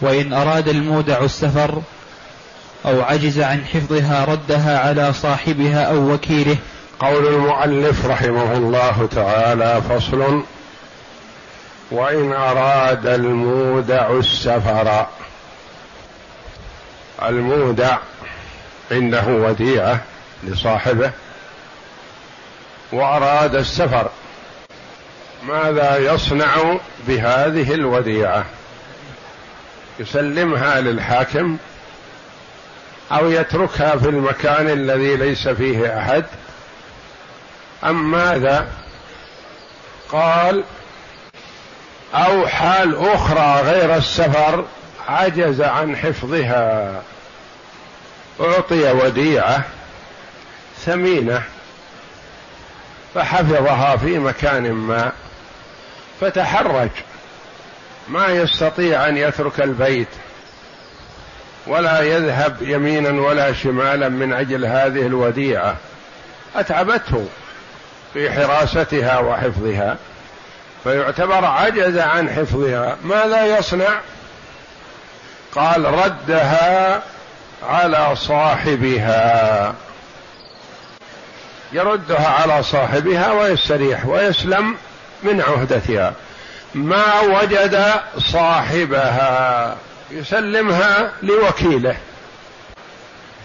وإن أراد المودع السفر أو عجز عن حفظها ردها على صاحبها أو وكيله. قول المؤلف رحمه الله تعالى فصل. وإن أراد المودع السفر. المودع عنده وديعة لصاحبه. وأراد السفر. ماذا يصنع بهذه الوديعة؟ يسلمها للحاكم أو يتركها في المكان الذي ليس فيه أحد. أم ماذا؟ قال أو حال أخرى غير السفر عجز عن حفظها. أعطي وديعة ثمينة فحفظها في مكان ما فتحرج. ما يستطيع أن يترك البيت ولا يذهب يمينا ولا شمالا من أجل هذه الوديعة. أتعبته في حراستها وحفظها فيعتبر عجز عن حفظها. ماذا يصنع؟ قال ردها على صاحبها. يردها على صاحبها ويستريح ويسلم من عهدتها. ما وجد صاحبها. يسلمها لوكيله.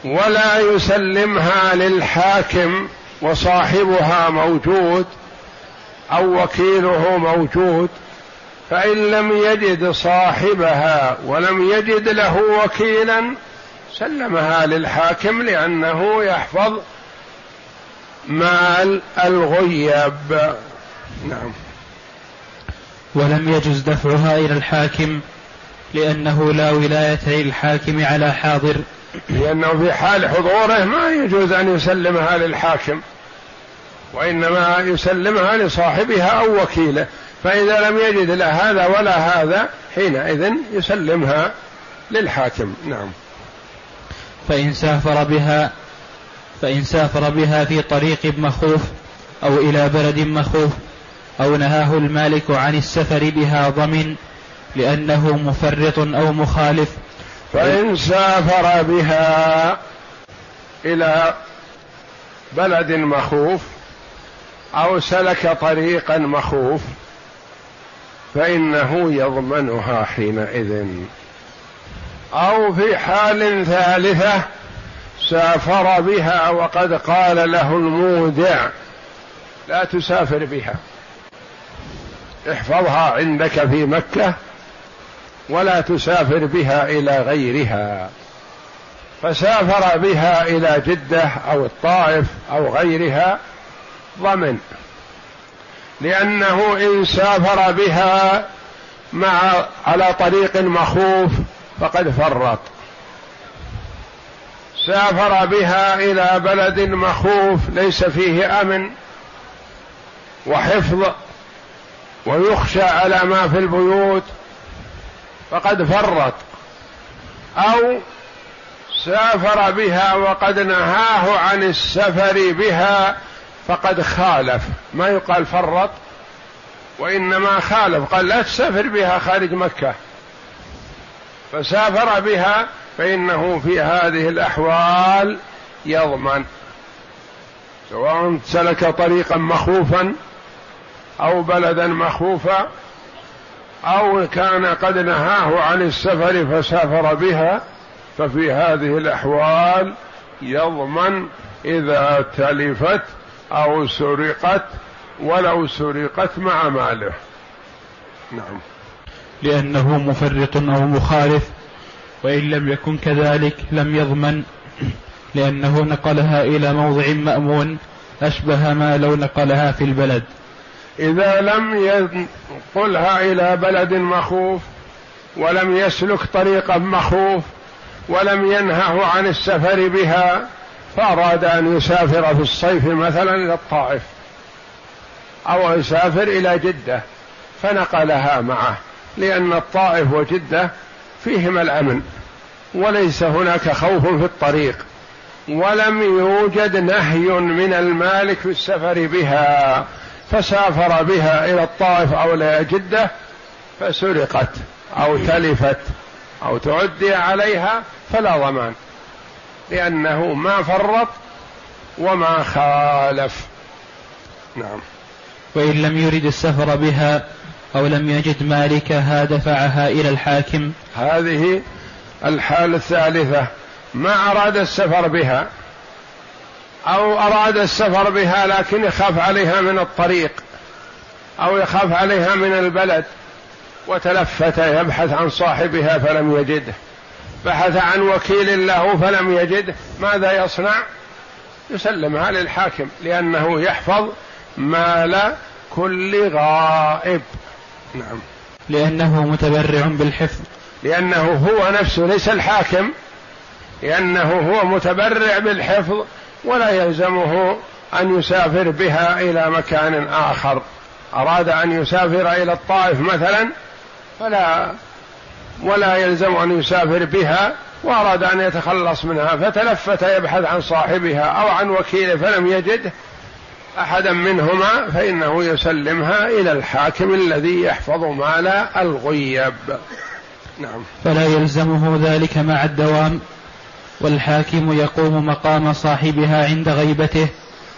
ولا يسلمها للحاكم وصاحبها موجود أو وكيله موجود. فإن لم يجد صاحبها ولم يجد له وكيلا سلمها للحاكم لأنه يحفظ مال الغيب نعم. ولم يجز دفعها إلى الحاكم لأنه لا ولاية للحاكم على حاضر. لأنه في حال حضوره ما يجوز أن يسلمها للحاكم وإنما يسلمها لصاحبها أو وكيله. فإذا لم يجد لا هذا ولا هذا حينئذ يسلمها للحاكم. نعم. فإن سافر بها فإن سافر بها في طريق مخوف أو إلى بلد مخوف أو نهاه المالك عن السفر بها ضمن لأنه مفرط أو مخالف. فإن سافر بها إلى بلد مخوف أو سلك طريقا مخوف فإنه يضمنها حينئذ. أو في حال ثالثة سافر بها وقد قال له المودع لا تسافر بها. احفظها عندك في مكة ولا تسافر بها إلى غيرها. فسافر بها إلى جدة أو الطائف أو غيرها ضمن لأنه إن سافر بها مع على طريق مخوف فقد فرط. سافر بها إلى بلد مخوف ليس فيه أمن وحفظ ويخشى على ما في البيوت فقد فرط أو سافر بها وقد نهاه عن السفر بها فقد خالف. ما يقال فرط وإنما خالف. قال لا تسافر بها خارج مكة. فسافر بها فإنه في هذه الأحوال يضمن. سواء سلك طريقا مخوفا أو بلدا مخوفا أو كان قد نهاه عن السفر فسافر بها ففي هذه الأحوال يضمن إذا تلفت أو سرقت ولو سرقت مع ماله. نعم. لأنه مفرط أو مخالف وإن لم يكن كذلك لم يضمن لأنه نقلها إلى موضع مأمون أشبه ما لو نقلها في البلد. إذا لم ينقلها إلى بلد مخوف ولم يسلك طريقا مخوف ولم ينهه عن السفر بها فأراد أن يسافر في الصيف مثلا إلى الطائف أو يسافر إلى جدة فنقلها معه لأن الطائف وجدة فيهما الأمن وليس هناك خوف في الطريق ولم يوجد نهي من المالك في السفر بها. فسافر بها إلى الطائف أو إلى جدة فسرقت أو تلفت أو تعدي عليها فلا ضمان لأنه ما فرط وما خالف. نعم. وإن لم يرد السفر بها أو لم يجد مالكها دفعها إلى الحاكم. هذه الحالة الثالثة ما أراد السفر بها أو أراد السفر بها لكن يخاف عليها من الطريق أو يخاف عليها من البلد وتلفت يبحث عن صاحبها فلم يجده. بحث عن وكيل له فلم يجده. ماذا يصنع؟ يسلمها للحاكم لأنه يحفظ مال كل غائب. نعم. لأنه متبرع بالحفظ. لأنه هو نفسه ليس الحاكم لأنه هو متبرع بالحفظ. ولا يلزمه أن يسافر بها إلى مكان آخر. أراد أن يسافر إلى الطائف مثلا فلا ولا يلزم أن يسافر بها وأراد أن يتخلص منها. فتلفت يبحث عن صاحبها أو عن وكيله فلم يجده أحدا منهما فإنه يسلمها إلى الحاكم الذي يحفظ مال الغيب نعم. فلا يلزمه ذلك مع الدوام. والحاكم يقوم مقام صاحبها عند غيبته.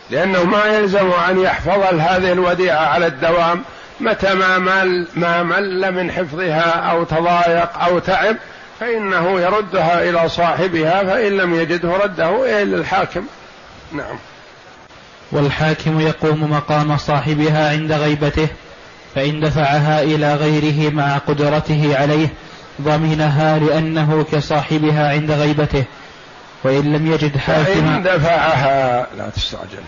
لأنه ما يلزم أن يحفظ هذه الوديعة على الدوام متى ما مل ما مل من حفظها أو تضايق أو تعب فإنه يردها إلى صاحبها فإن لم يجده رده إلى الحاكم. نعم. والحاكم يقوم مقام صاحبها عند غيبته فإن دفعها إلى غيره مع قدرته عليه ضمنها لأنه كصاحبها عند غيبته. وإن لم يجد حاكما فإن دفعها لا تستعجل.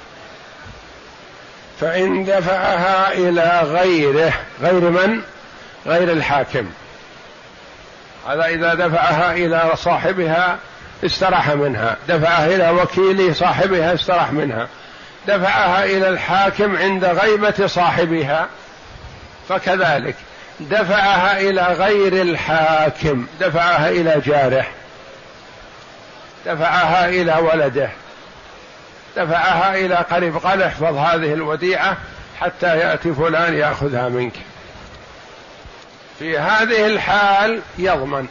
فإن دفعها إلى غيره غير من؟ غير الحاكم. هذا إذا دفعها إلى صاحبها استراح منها. دفعها إلى وكيل صاحبها استراح منها. دفعها إلى الحاكم عند غيبة صاحبها. فكذلك دفعها إلى غير الحاكم دفعها إلى جاره. دفعها إلى ولده. دفعها إلى قريب قال احفظ هذه الوديعة حتى يأتي فلان يأخذها منك. في هذه الحال يضمن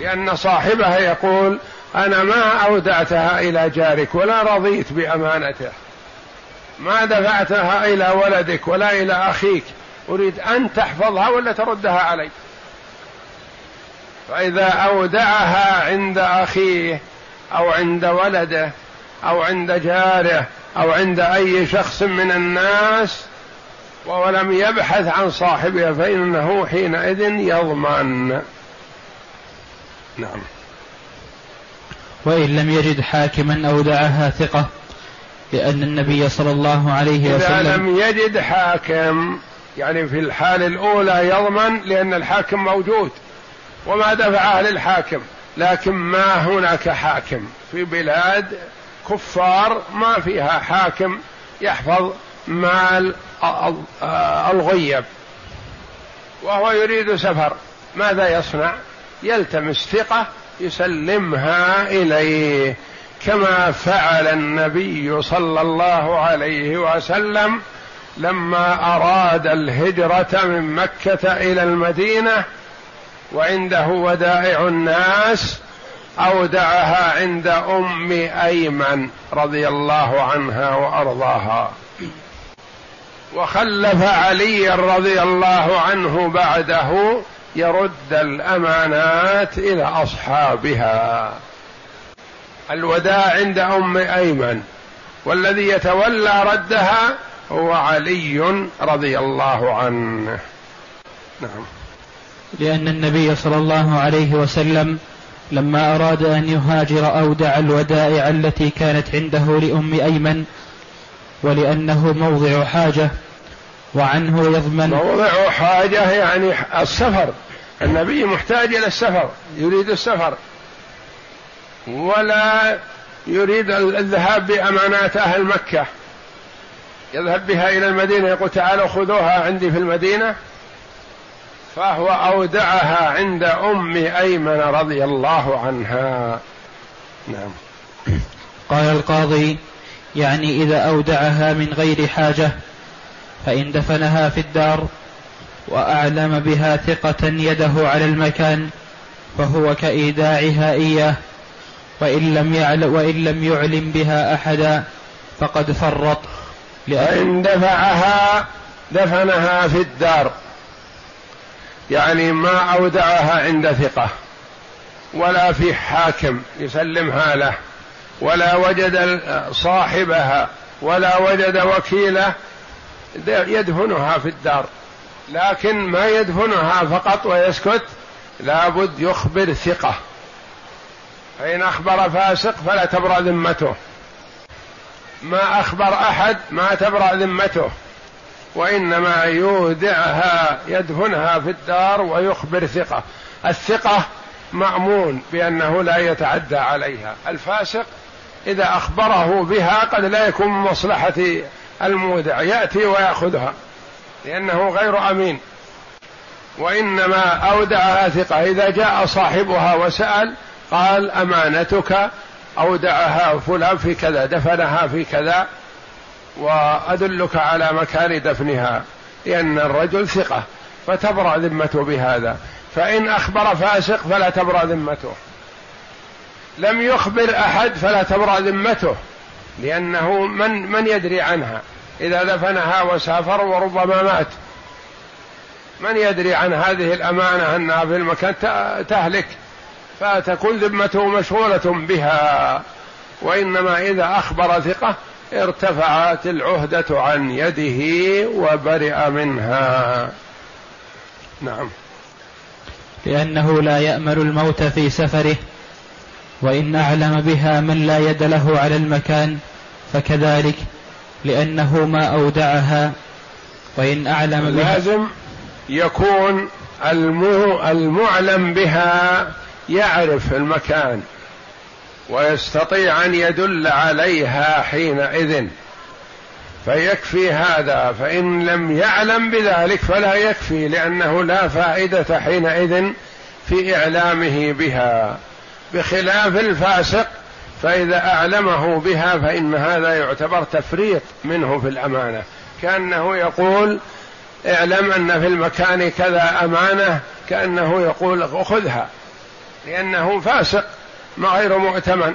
لأن صاحبها يقول أنا ما أودعتها إلى جارك ولا رضيت بأمانته. ما دفعتها إلى ولدك ولا إلى أخيك. أريد أن تحفظها ولا تردها علي. فإذا أودعها عند أخيه أو عند ولده أو عند جاره أو عند أي شخص من الناس ولم يبحث عن صاحبها فإنه حينئذ يضمن. نعم. وإن لم يجد حاكما أودعها ثقة لأن النبي صلى الله عليه وسلم إذا لم يجد حاكم يعني في الحال الأولى يضمن لأن الحاكم موجود. وما دفعه للحاكم لكن ما هناك حاكم. في بلاد كفار ما فيها حاكم يحفظ مال الغيب. وهو يريد سفر. ماذا يصنع؟ يلتمس ثقة يسلمها إليه كما فعل النبي صلى الله عليه وسلم لما أراد الهجرة من مكة إلى المدينة وعنده ودائع الناس أودعها عند أم أيمن رضي الله عنها وأرضاها. وخلف علي رضي الله عنه بعده يرد الأمانات إلى أصحابها. الوداع عند أم أيمن. والذي يتولى ردها هو علي رضي الله عنه. نعم. لأن النبي صلى الله عليه وسلم لما أراد أن يهاجر أودع الودائع التي كانت عنده لأم أيمن ولأنه موضع حاجة وعنه يضمن موضع حاجة يعني السفر. النبي محتاج إلى السفر يريد السفر. ولا يريد الذهاب بأمانات أهل مكة. يذهب بها إلى المدينة يقول تعالوا خذوها عندي في المدينة. فهو أودعها عند أم أيمن رضي الله عنها. نعم. قال القاضي يعني إذا أودعها من غير حاجة فإن دفنها في الدار وأعلم بها ثقة يده على المكان فهو كإيداعها إياه. وإن لم, يعلم وإن لم يعلم بها أحدا فقد فرط. فإن دفعها دفنها في الدار. يعني ما أودعها عند ثقة ولا في حاكم يسلمها له ولا وجد صاحبها ولا وجد وكيله يدفنها في الدار. لكن ما يدفنها فقط ويسكت لابد يخبر ثقة. فإن أخبر فاسق فلا تبرأ ذمته. ما أخبر أحد ما تبرأ ذمته. وإنما يودعها يدفنها في الدار ويخبر ثقة. الثقة مأمون بأنه لا يتعدى عليها. الفاسق إذا أخبره بها قد لا يكون من مصلحة المودع. يأتي ويأخذها لأنه غير أمين. وإنما أودعها ثقة. إذا جاء صاحبها وسأل قال أمانتك أودعها فلان في كذا دفنها في كذا. وأدلك على مكان دفنها لأن الرجل ثقة فتبرأ ذمته بهذا. فإن أخبر فاسق فلا تبرأ ذمته. لم يخبر أحد فلا تبرأ ذمته لأنه من من يدري عنها. إذا دفنها وسافر وربما مات من يدري عن هذه الأمانة أنها في المكان تهلك. فتكون ذمته مشغولة بها. وإنما إذا أخبر ثقة ارتفعت العهدة عن يده وبرئ منها. نعم. لأنه لا يامل الموت في سفره وإن أعلم بها من لا يد له على المكان فكذلك لأنه ما أودعها وإن أعلم بها لازم يكون المعلم بها يعرف المكان. ويستطيع أن يدل عليها حينئذ. فيكفي هذا فإن لم يعلم بذلك فلا يكفي لأنه لا فائدة حينئذ في إعلامه بها. بخلاف الفاسق فإذا أعلمه بها فإن هذا يعتبر تفريط منه في الأمانة. كأنه يقول اعلم أن في المكان كذا أمانة كأنه يقول خذها لأنه فاسق. ما غير مؤتمن.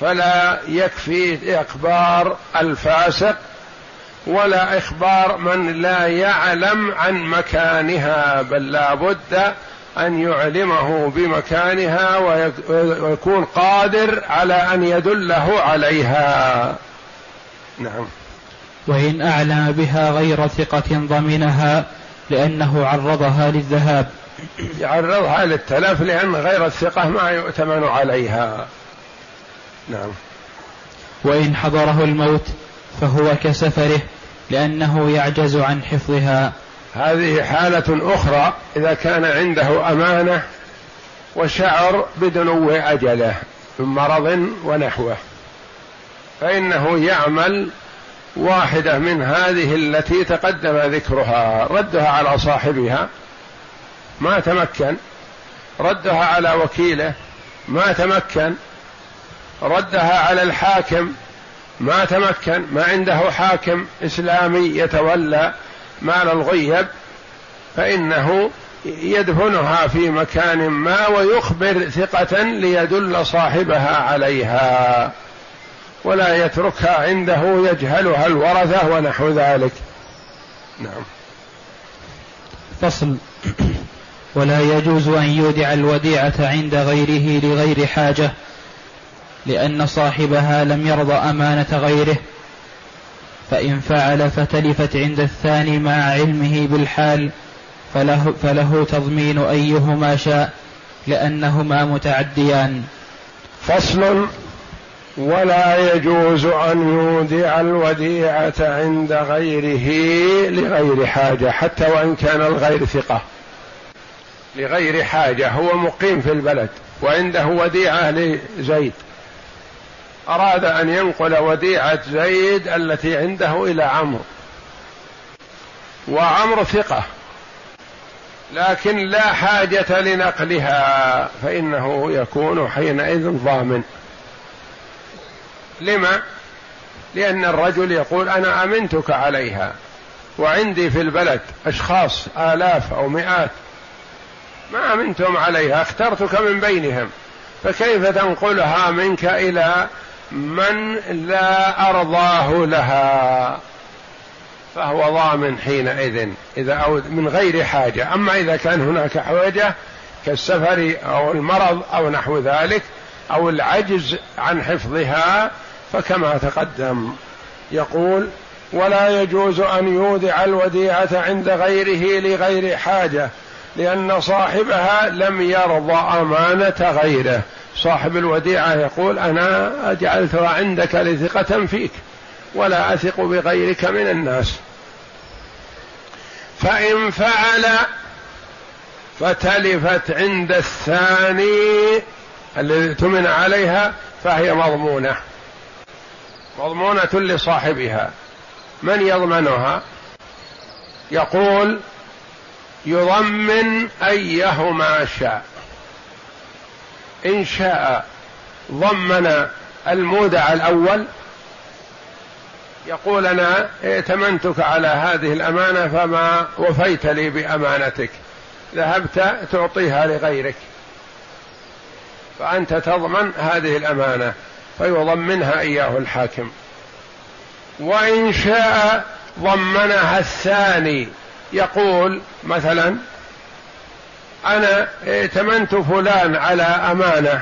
فلا يكفي إخبار الفاسق ولا إخبار من لا يعلم عن مكانها بل لا بد أن يعلمه بمكانها ويكون قادر على أن يدله عليها. نعم. وإن أعلم بها غير ثقة ضمنها لأنه عرضها للذهاب. يعرضها للتلف لأن غير الثقة ما يؤتمن عليها. نعم. وإن حضره الموت فهو كسفره لأنه يعجز عن حفظها. هذه حالة أخرى إذا كان عنده أمانة وشعر بدنو أجله من مرض ونحوه. فإنه يعمل واحدة من هذه التي تقدم ذكرها ردها على صاحبها. ما تمكن ردها على وكيله ما تمكن ردها على الحاكم ما تمكن ما عنده حاكم إسلامي يتولى مال الغيب فإنه يدفنها في مكان ما ويخبر ثقة ليدل صاحبها عليها ولا يتركها عنده يجهلها الورثة ونحو ذلك. نعم. فصل. ولا يجوز أن يودع الوديعة عند غيره لغير حاجة لأن صاحبها لم يرضى أمانة غيره فإن فعل فتلفت عند الثاني مع علمه بالحال فله, فله تضمين أيهما شاء لأنهما متعديان. فصل ولا يجوز أن يودع الوديعة عند غيره لغير حاجة حتى وإن كان الغير ثقة. لغير حاجة هو مقيم في البلد وعنده وديعة لزيد. أراد أن ينقل وديعة زيد التي عنده إلى عمرو. وعمرو ثقة لكن لا حاجة لنقلها فإنه يكون حينئذ ضامن. لما؟ لأن الرجل يقول أنا أمنتك عليها وعندي في البلد أشخاص آلاف أو مئات ما أمنتم عليها اخترتك من بينهم. فكيف تنقلها منك إلى من لا أرضاه لها؟ فهو ضامن حينئذ إذا أو من غير حاجة. أما إذا كان هناك حاجة كالسفر أو المرض أو نحو ذلك أو العجز عن حفظها فكما تقدم يقول ولا يجوز أن يودع الوديعة عند غيره لغير حاجة. لأن صاحبها لم يرضى أمانة غيره. صاحب الوديعة يقول أنا جعلتها عندك لثقة فيك ولا أثق بغيرك من الناس. فإن فعل فتلفت عند الثاني الذي اؤتمن عليها فهي مضمونة. مضمونة لصاحبها. من يضمنها؟ يقول يضمن أيهما شاء. إن شاء ضمن المودع الأول يقول أنا ائتمنتك على هذه الأمانة فما وفيت لي بأمانتك. ذهبت تعطيها لغيرك. فأنت تضمن هذه الأمانة فيضمنها إياه الحاكم. وإن شاء ضمنها الثاني. يقول مثلا أنا ائتمنت فلان على أمانة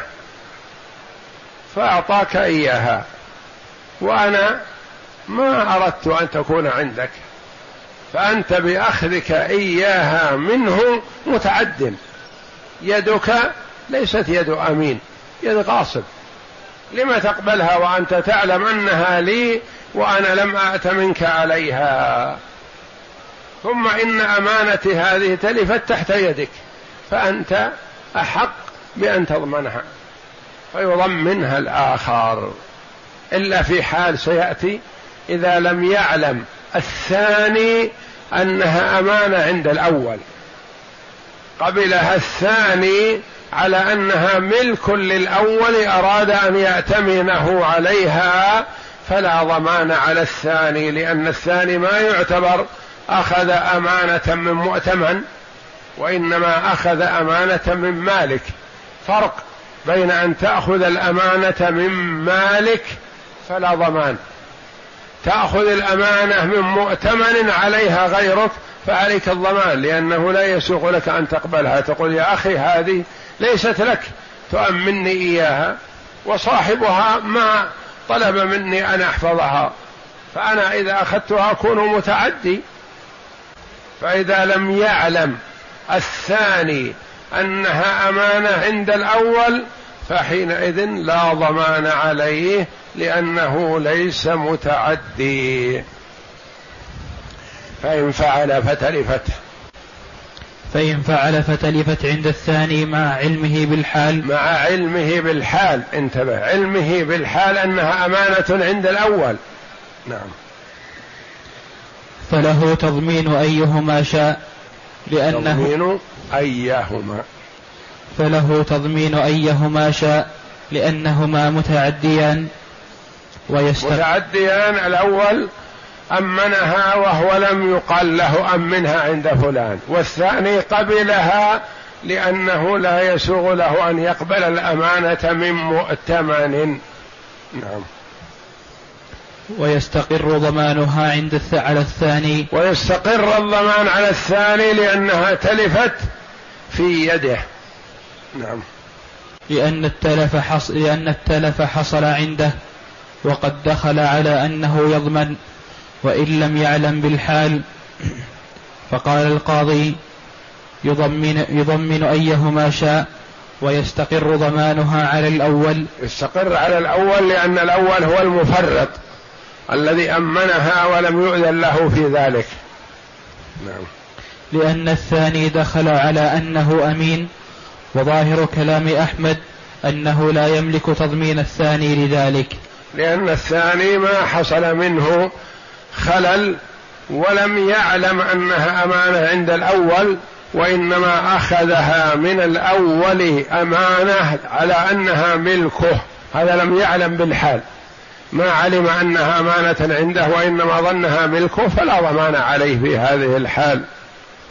فأعطاك إياها وأنا ما أردت أن تكون عندك فأنت بأخذك إياها منه متعد. يدك ليست يد أمين يد غاصب لما تقبلها وأنت تعلم أنها لي وأنا لم آت منك عليها؟ ثم إن أمانتي هذه تلفت تحت يدك فأنت أحق بأن تضمنها. فيضمنها الآخر. إلا في حال سيأتي إذا لم يعلم الثاني أنها أمانة عند الأول. قبلها الثاني على أنها ملك للأول أراد أن يأتمنه عليها فلا ضمان على الثاني لأن الثاني ما يعتبر أخذ أمانة من مؤتمن وإنما أخذ أمانة من مالك. فرق بين أن تأخذ الأمانة من مالك فلا ضمان. تأخذ الأمانة من مؤتمن عليها غيرك فعليك الضمان لأنه لا يسوغ لك أن تقبلها. تقول يا أخي هذه ليست لك تؤمني إياها وصاحبها ما طلب مني أن أحفظها فأنا إذا أخذتها أكون متعدي. فإذا لم يعلم الثاني أنها أمانة عند الأول فحينئذ لا ضمان عليه لأنه ليس متعدي. فإن فعل فتلفت فإن فعل فتلفت عند الثاني مع علمه بالحال. مع علمه بالحال. انتبه علمه بالحال أنها أمانة عند الأول. نعم. فله تضمين أيهما شاء لأنه تضمين أيهما. فله تضمين أيهما شاء لأنهما متعديان ويستق... متعديان الأول أمنها وهو لم يقال له أمنها عند فلان والثاني قبلها لأنه لا يسوغ له أن يقبل الأمانة من مؤتمن. نعم. ويستقر ضمانها عند الث... على الثاني. ويستقر الضمان على الثاني لأنها تلفت في يده. نعم. لأن التلف حص... لأن التلف حصل عنده. وقد دخل على أنه يضمن. وإن لم يعلم بالحال. فقال القاضي يضمن, يضمن أيهما شاء. ويستقر ضمانها على الأول. يستقر على الأول لأن الأول هو المفرط. الذي أمنها ولم يؤذن له في ذلك. نعم. لأن الثاني دخل على أنه أمين وظاهر كلام أحمد أنه لا يملك تضمين الثاني لذلك. لأن الثاني ما حصل منه خلل ولم يعلم أنها أمانة عند الأول وإنما أخذها من الأول أمانة على أنها ملكه. هذا لم يعلم بالحال. ما علم أنها أمانة عنده وإنما ظنها ملكه فلا ضمان عليه في هذه الحال.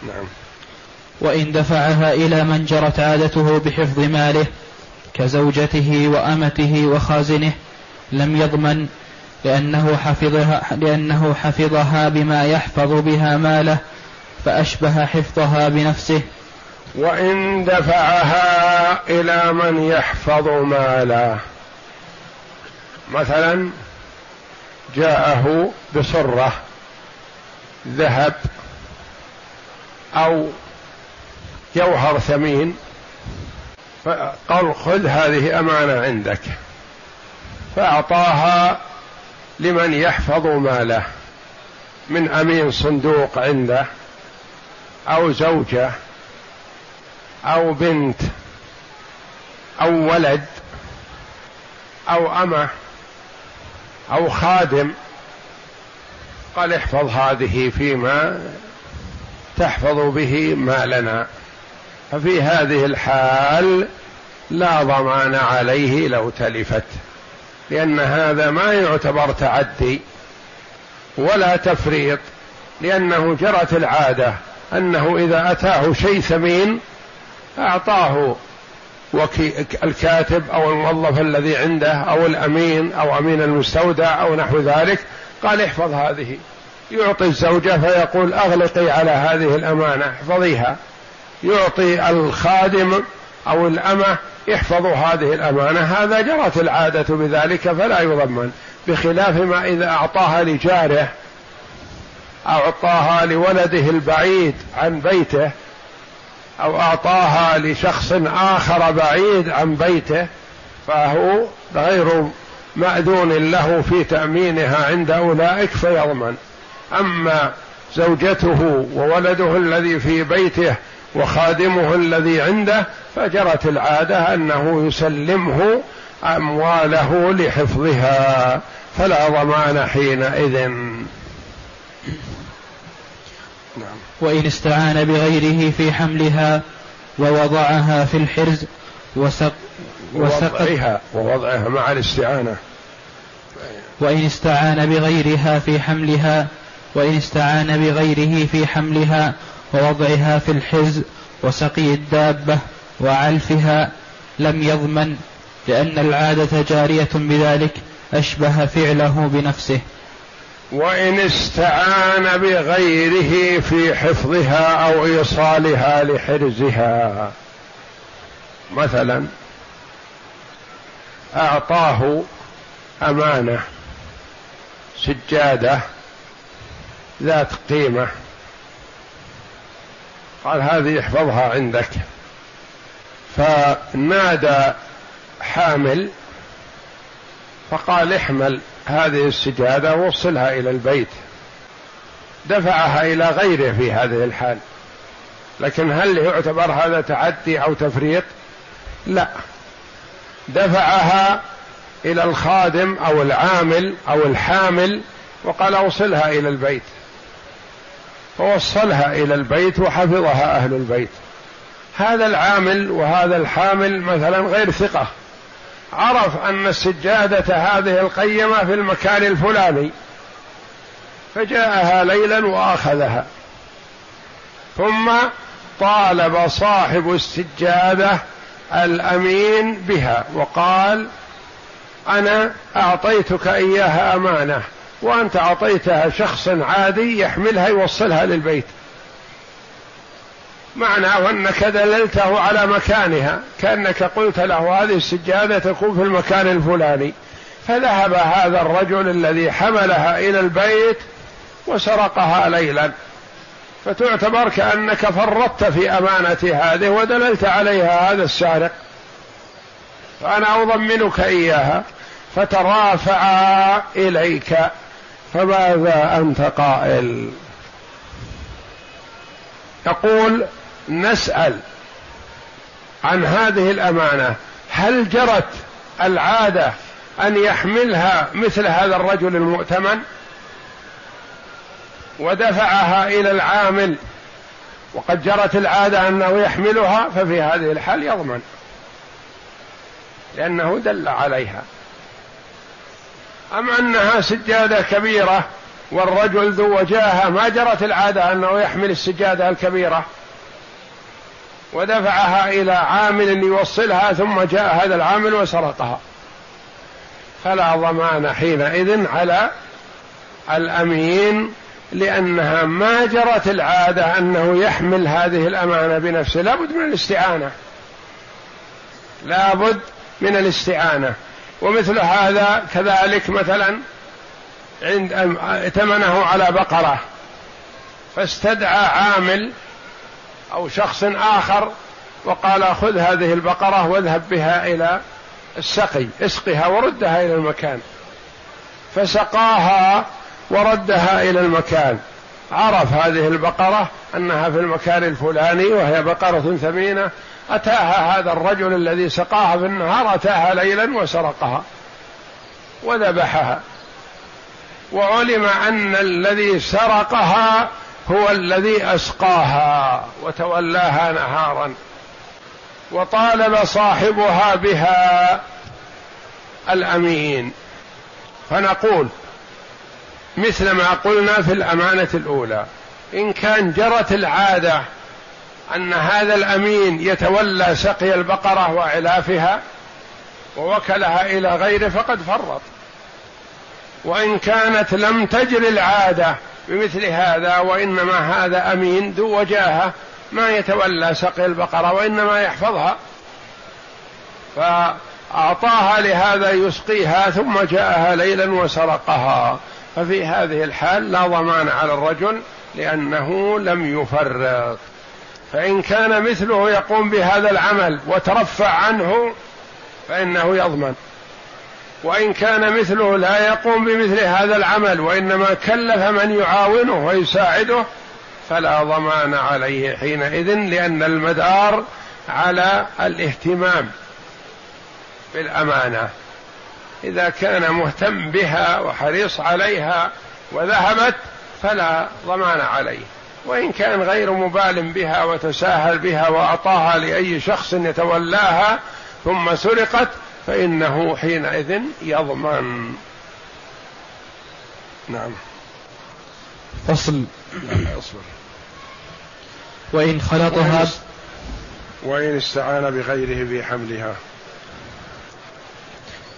نعم. وإن دفعها إلى من جرت عادته بحفظ ماله كزوجته وأمته وخازنه لم يضمن لأنه حفظها لأنه حفظها بما يحفظ بها ماله فأشبه حفظها بنفسه. وإن دفعها إلى من يحفظ ماله. مثلا جاءه بصرة ذهب أو جوهر ثمين فقال خذ هذه أمانة عندك فأعطاها لمن يحفظ ماله من أمين صندوق عنده أو زوجة أو بنت أو ولد أو أمة. أو خادم. قال احفظ هذه فيما تحفظ به مالنا ففي هذه الحال لا ضمان عليه لو تلفت لأن هذا ما يعتبر تعدي ولا تفريط لأنه جرت العادة أنه إذا أتاه شيء ثمين أعطاه وكي الكاتب أو الموظف الذي عنده أو الأمين أو أمين المستودع أو نحو ذلك قال احفظ هذه. يعطي الزوجة فيقول أغلقي على هذه الأمانة احفظيها. يعطي الخادم أو الأمة احفظوا هذه الأمانة هذا جرت العادة بذلك فلا يضمن بخلاف ما إذا أعطاها لجاره أعطاها لولده البعيد عن بيته أو أعطاها لشخص آخر بعيد عن بيته فهو غير مأذون له في تأمينها عند أولئك فيضمن أما زوجته وولده الذي في بيته وخادمه الذي عنده فجرت العادة أنه يسلمه أمواله لحفظها فلا ضمان حينئذ. وإن استعان بغيره في حملها ووضعها في الحرز وسق ووضعها ووضعها مع الاستعانة. وإن استعان بغيرها في حملها وإن استعان بغيره في حملها ووضعها في الحرز وسقي الدابة وعلفها لم يضمن لأن العادة جارية بذلك أشبه فعله بنفسه. وإن استعان بغيره في حفظها أو إيصالها لحرزها. مثلا أعطاه أمانة سجادة ذات قيمة. قال هذه احفظها عندك. فنادى حامل فقال احمل. هذه السجادة ووصلها إلى البيت. دفعها إلى غيره في هذه الحال. لكن هل يعتبر هذا تعدي أو تفريط؟ لا. دفعها إلى الخادم أو العامل أو الحامل وقال أوصلها إلى البيت. فوصلها إلى البيت وحفظها أهل البيت. هذا العامل وهذا الحامل مثلا غير ثقة. عرف أن السجادة هذه القيمة في المكان الفلاني فجاءها ليلا وأخذها. ثم طالب صاحب السجادة الأمين بها وقال أنا أعطيتك إياها أمانة وأنت أعطيتها شخص عادي يحملها يوصلها للبيت. معناه أنك دللته على مكانها كأنك قلت له هذه السجادة تكون في المكان الفلاني. فذهب هذا الرجل الذي حملها إلى البيت وسرقها ليلا. فتعتبر كأنك فرطت في أمانة هذه ودللت عليها هذا السارق. فأنا أضمنك إياها فترافعا إليك. فماذا أنت قائل؟ يقول نسأل عن هذه الأمانة. هل جرت العادة أن يحملها مثل هذا الرجل المؤتمن؟ ودفعها إلى العامل. وقد جرت العادة أنه يحملها ففي هذه الحال يضمن. لأنه دل عليها. أم أنها سجادة كبيرة والرجل ذو وجاهة؟ ما جرت العادة أنه يحمل السجادة الكبيرة؟ ودفعها إلى عامل يوصلها ثم جاء هذا العامل وسرقها. فلا ضمان حينئذ على الأمين لأنها ما جرت العادة أنه يحمل هذه الأمانة بنفسه. لابد من الاستعانة. لابد من الاستعانة. ومثل هذا كذلك مثلا عند ائتمنه على بقرة. فاستدعى عامل أو شخص آخر وقال خذ هذه البقرة واذهب بها إلى السقي اسقها وردها إلى المكان. فسقاها وردها إلى المكان. عرف هذه البقرة أنها في المكان الفلاني وهي بقرة ثمينة أتاها هذا الرجل الذي سقاها في النهار أتاها ليلا وسرقها وذبحها. وعلم أن الذي سرقها هو الذي أسقاها وتولاها نهارا وطالب صاحبها بها الأمين. فنقول مثل ما قلنا في الأمانة الأولى إن كان جرت العادة أن هذا الأمين يتولى سقي البقرة وعلافها ووكلها إلى غيره فقد فرط. وإن كانت لم تجر العادة بمثل هذا وإنما هذا أمين ذو وجاهة ما يتولى سقي البقرة وإنما يحفظها. فأعطاها لهذا يسقيها ثم جاءها ليلا وسرقها. ففي هذه الحال لا ضمان على الرجل لأنه لم يفرط فإن كان مثله يقوم بهذا العمل وترفع عنه فإنه يضمن. وإن كان مثله لا يقوم بمثل هذا العمل وإنما كلف من يعاونه ويساعده فلا ضمان عليه حينئذ لأن المدار على الاهتمام بالأمانة. إذا كان مهتم بها وحريص عليها وذهبت فلا ضمان عليه. وإن كان غير مبال بها وتساهل بها وأعطاها لأي شخص يتولاها ثم سرقت فإنه حينئذ يضمن. نعم. فصل. اصبر. وإن خلطها وإن استعان بغيره في حملها.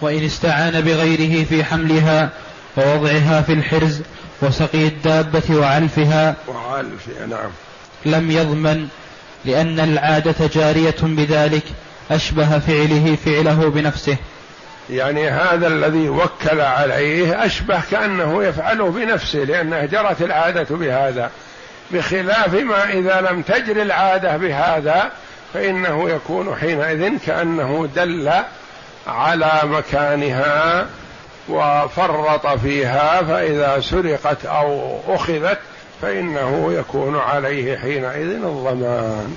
وإن استعان بغيره في حملها ووضعها في الحرز وسقي الدابة وعلفها وعلفها نعم. لم يضمن لأن العادة جارية بذلك. أشبه فعله فعله بنفسه. يعني هذا الذي وكل عليه أشبه كأنه يفعله بنفسه لأنه جرت العادة بهذا. بخلاف ما إذا لم تجر العادة بهذا فإنه يكون حينئذ كأنه دل على مكانها وفرط فيها فإذا سرقت أو أخذت فإنه يكون عليه حينئذ الضمان.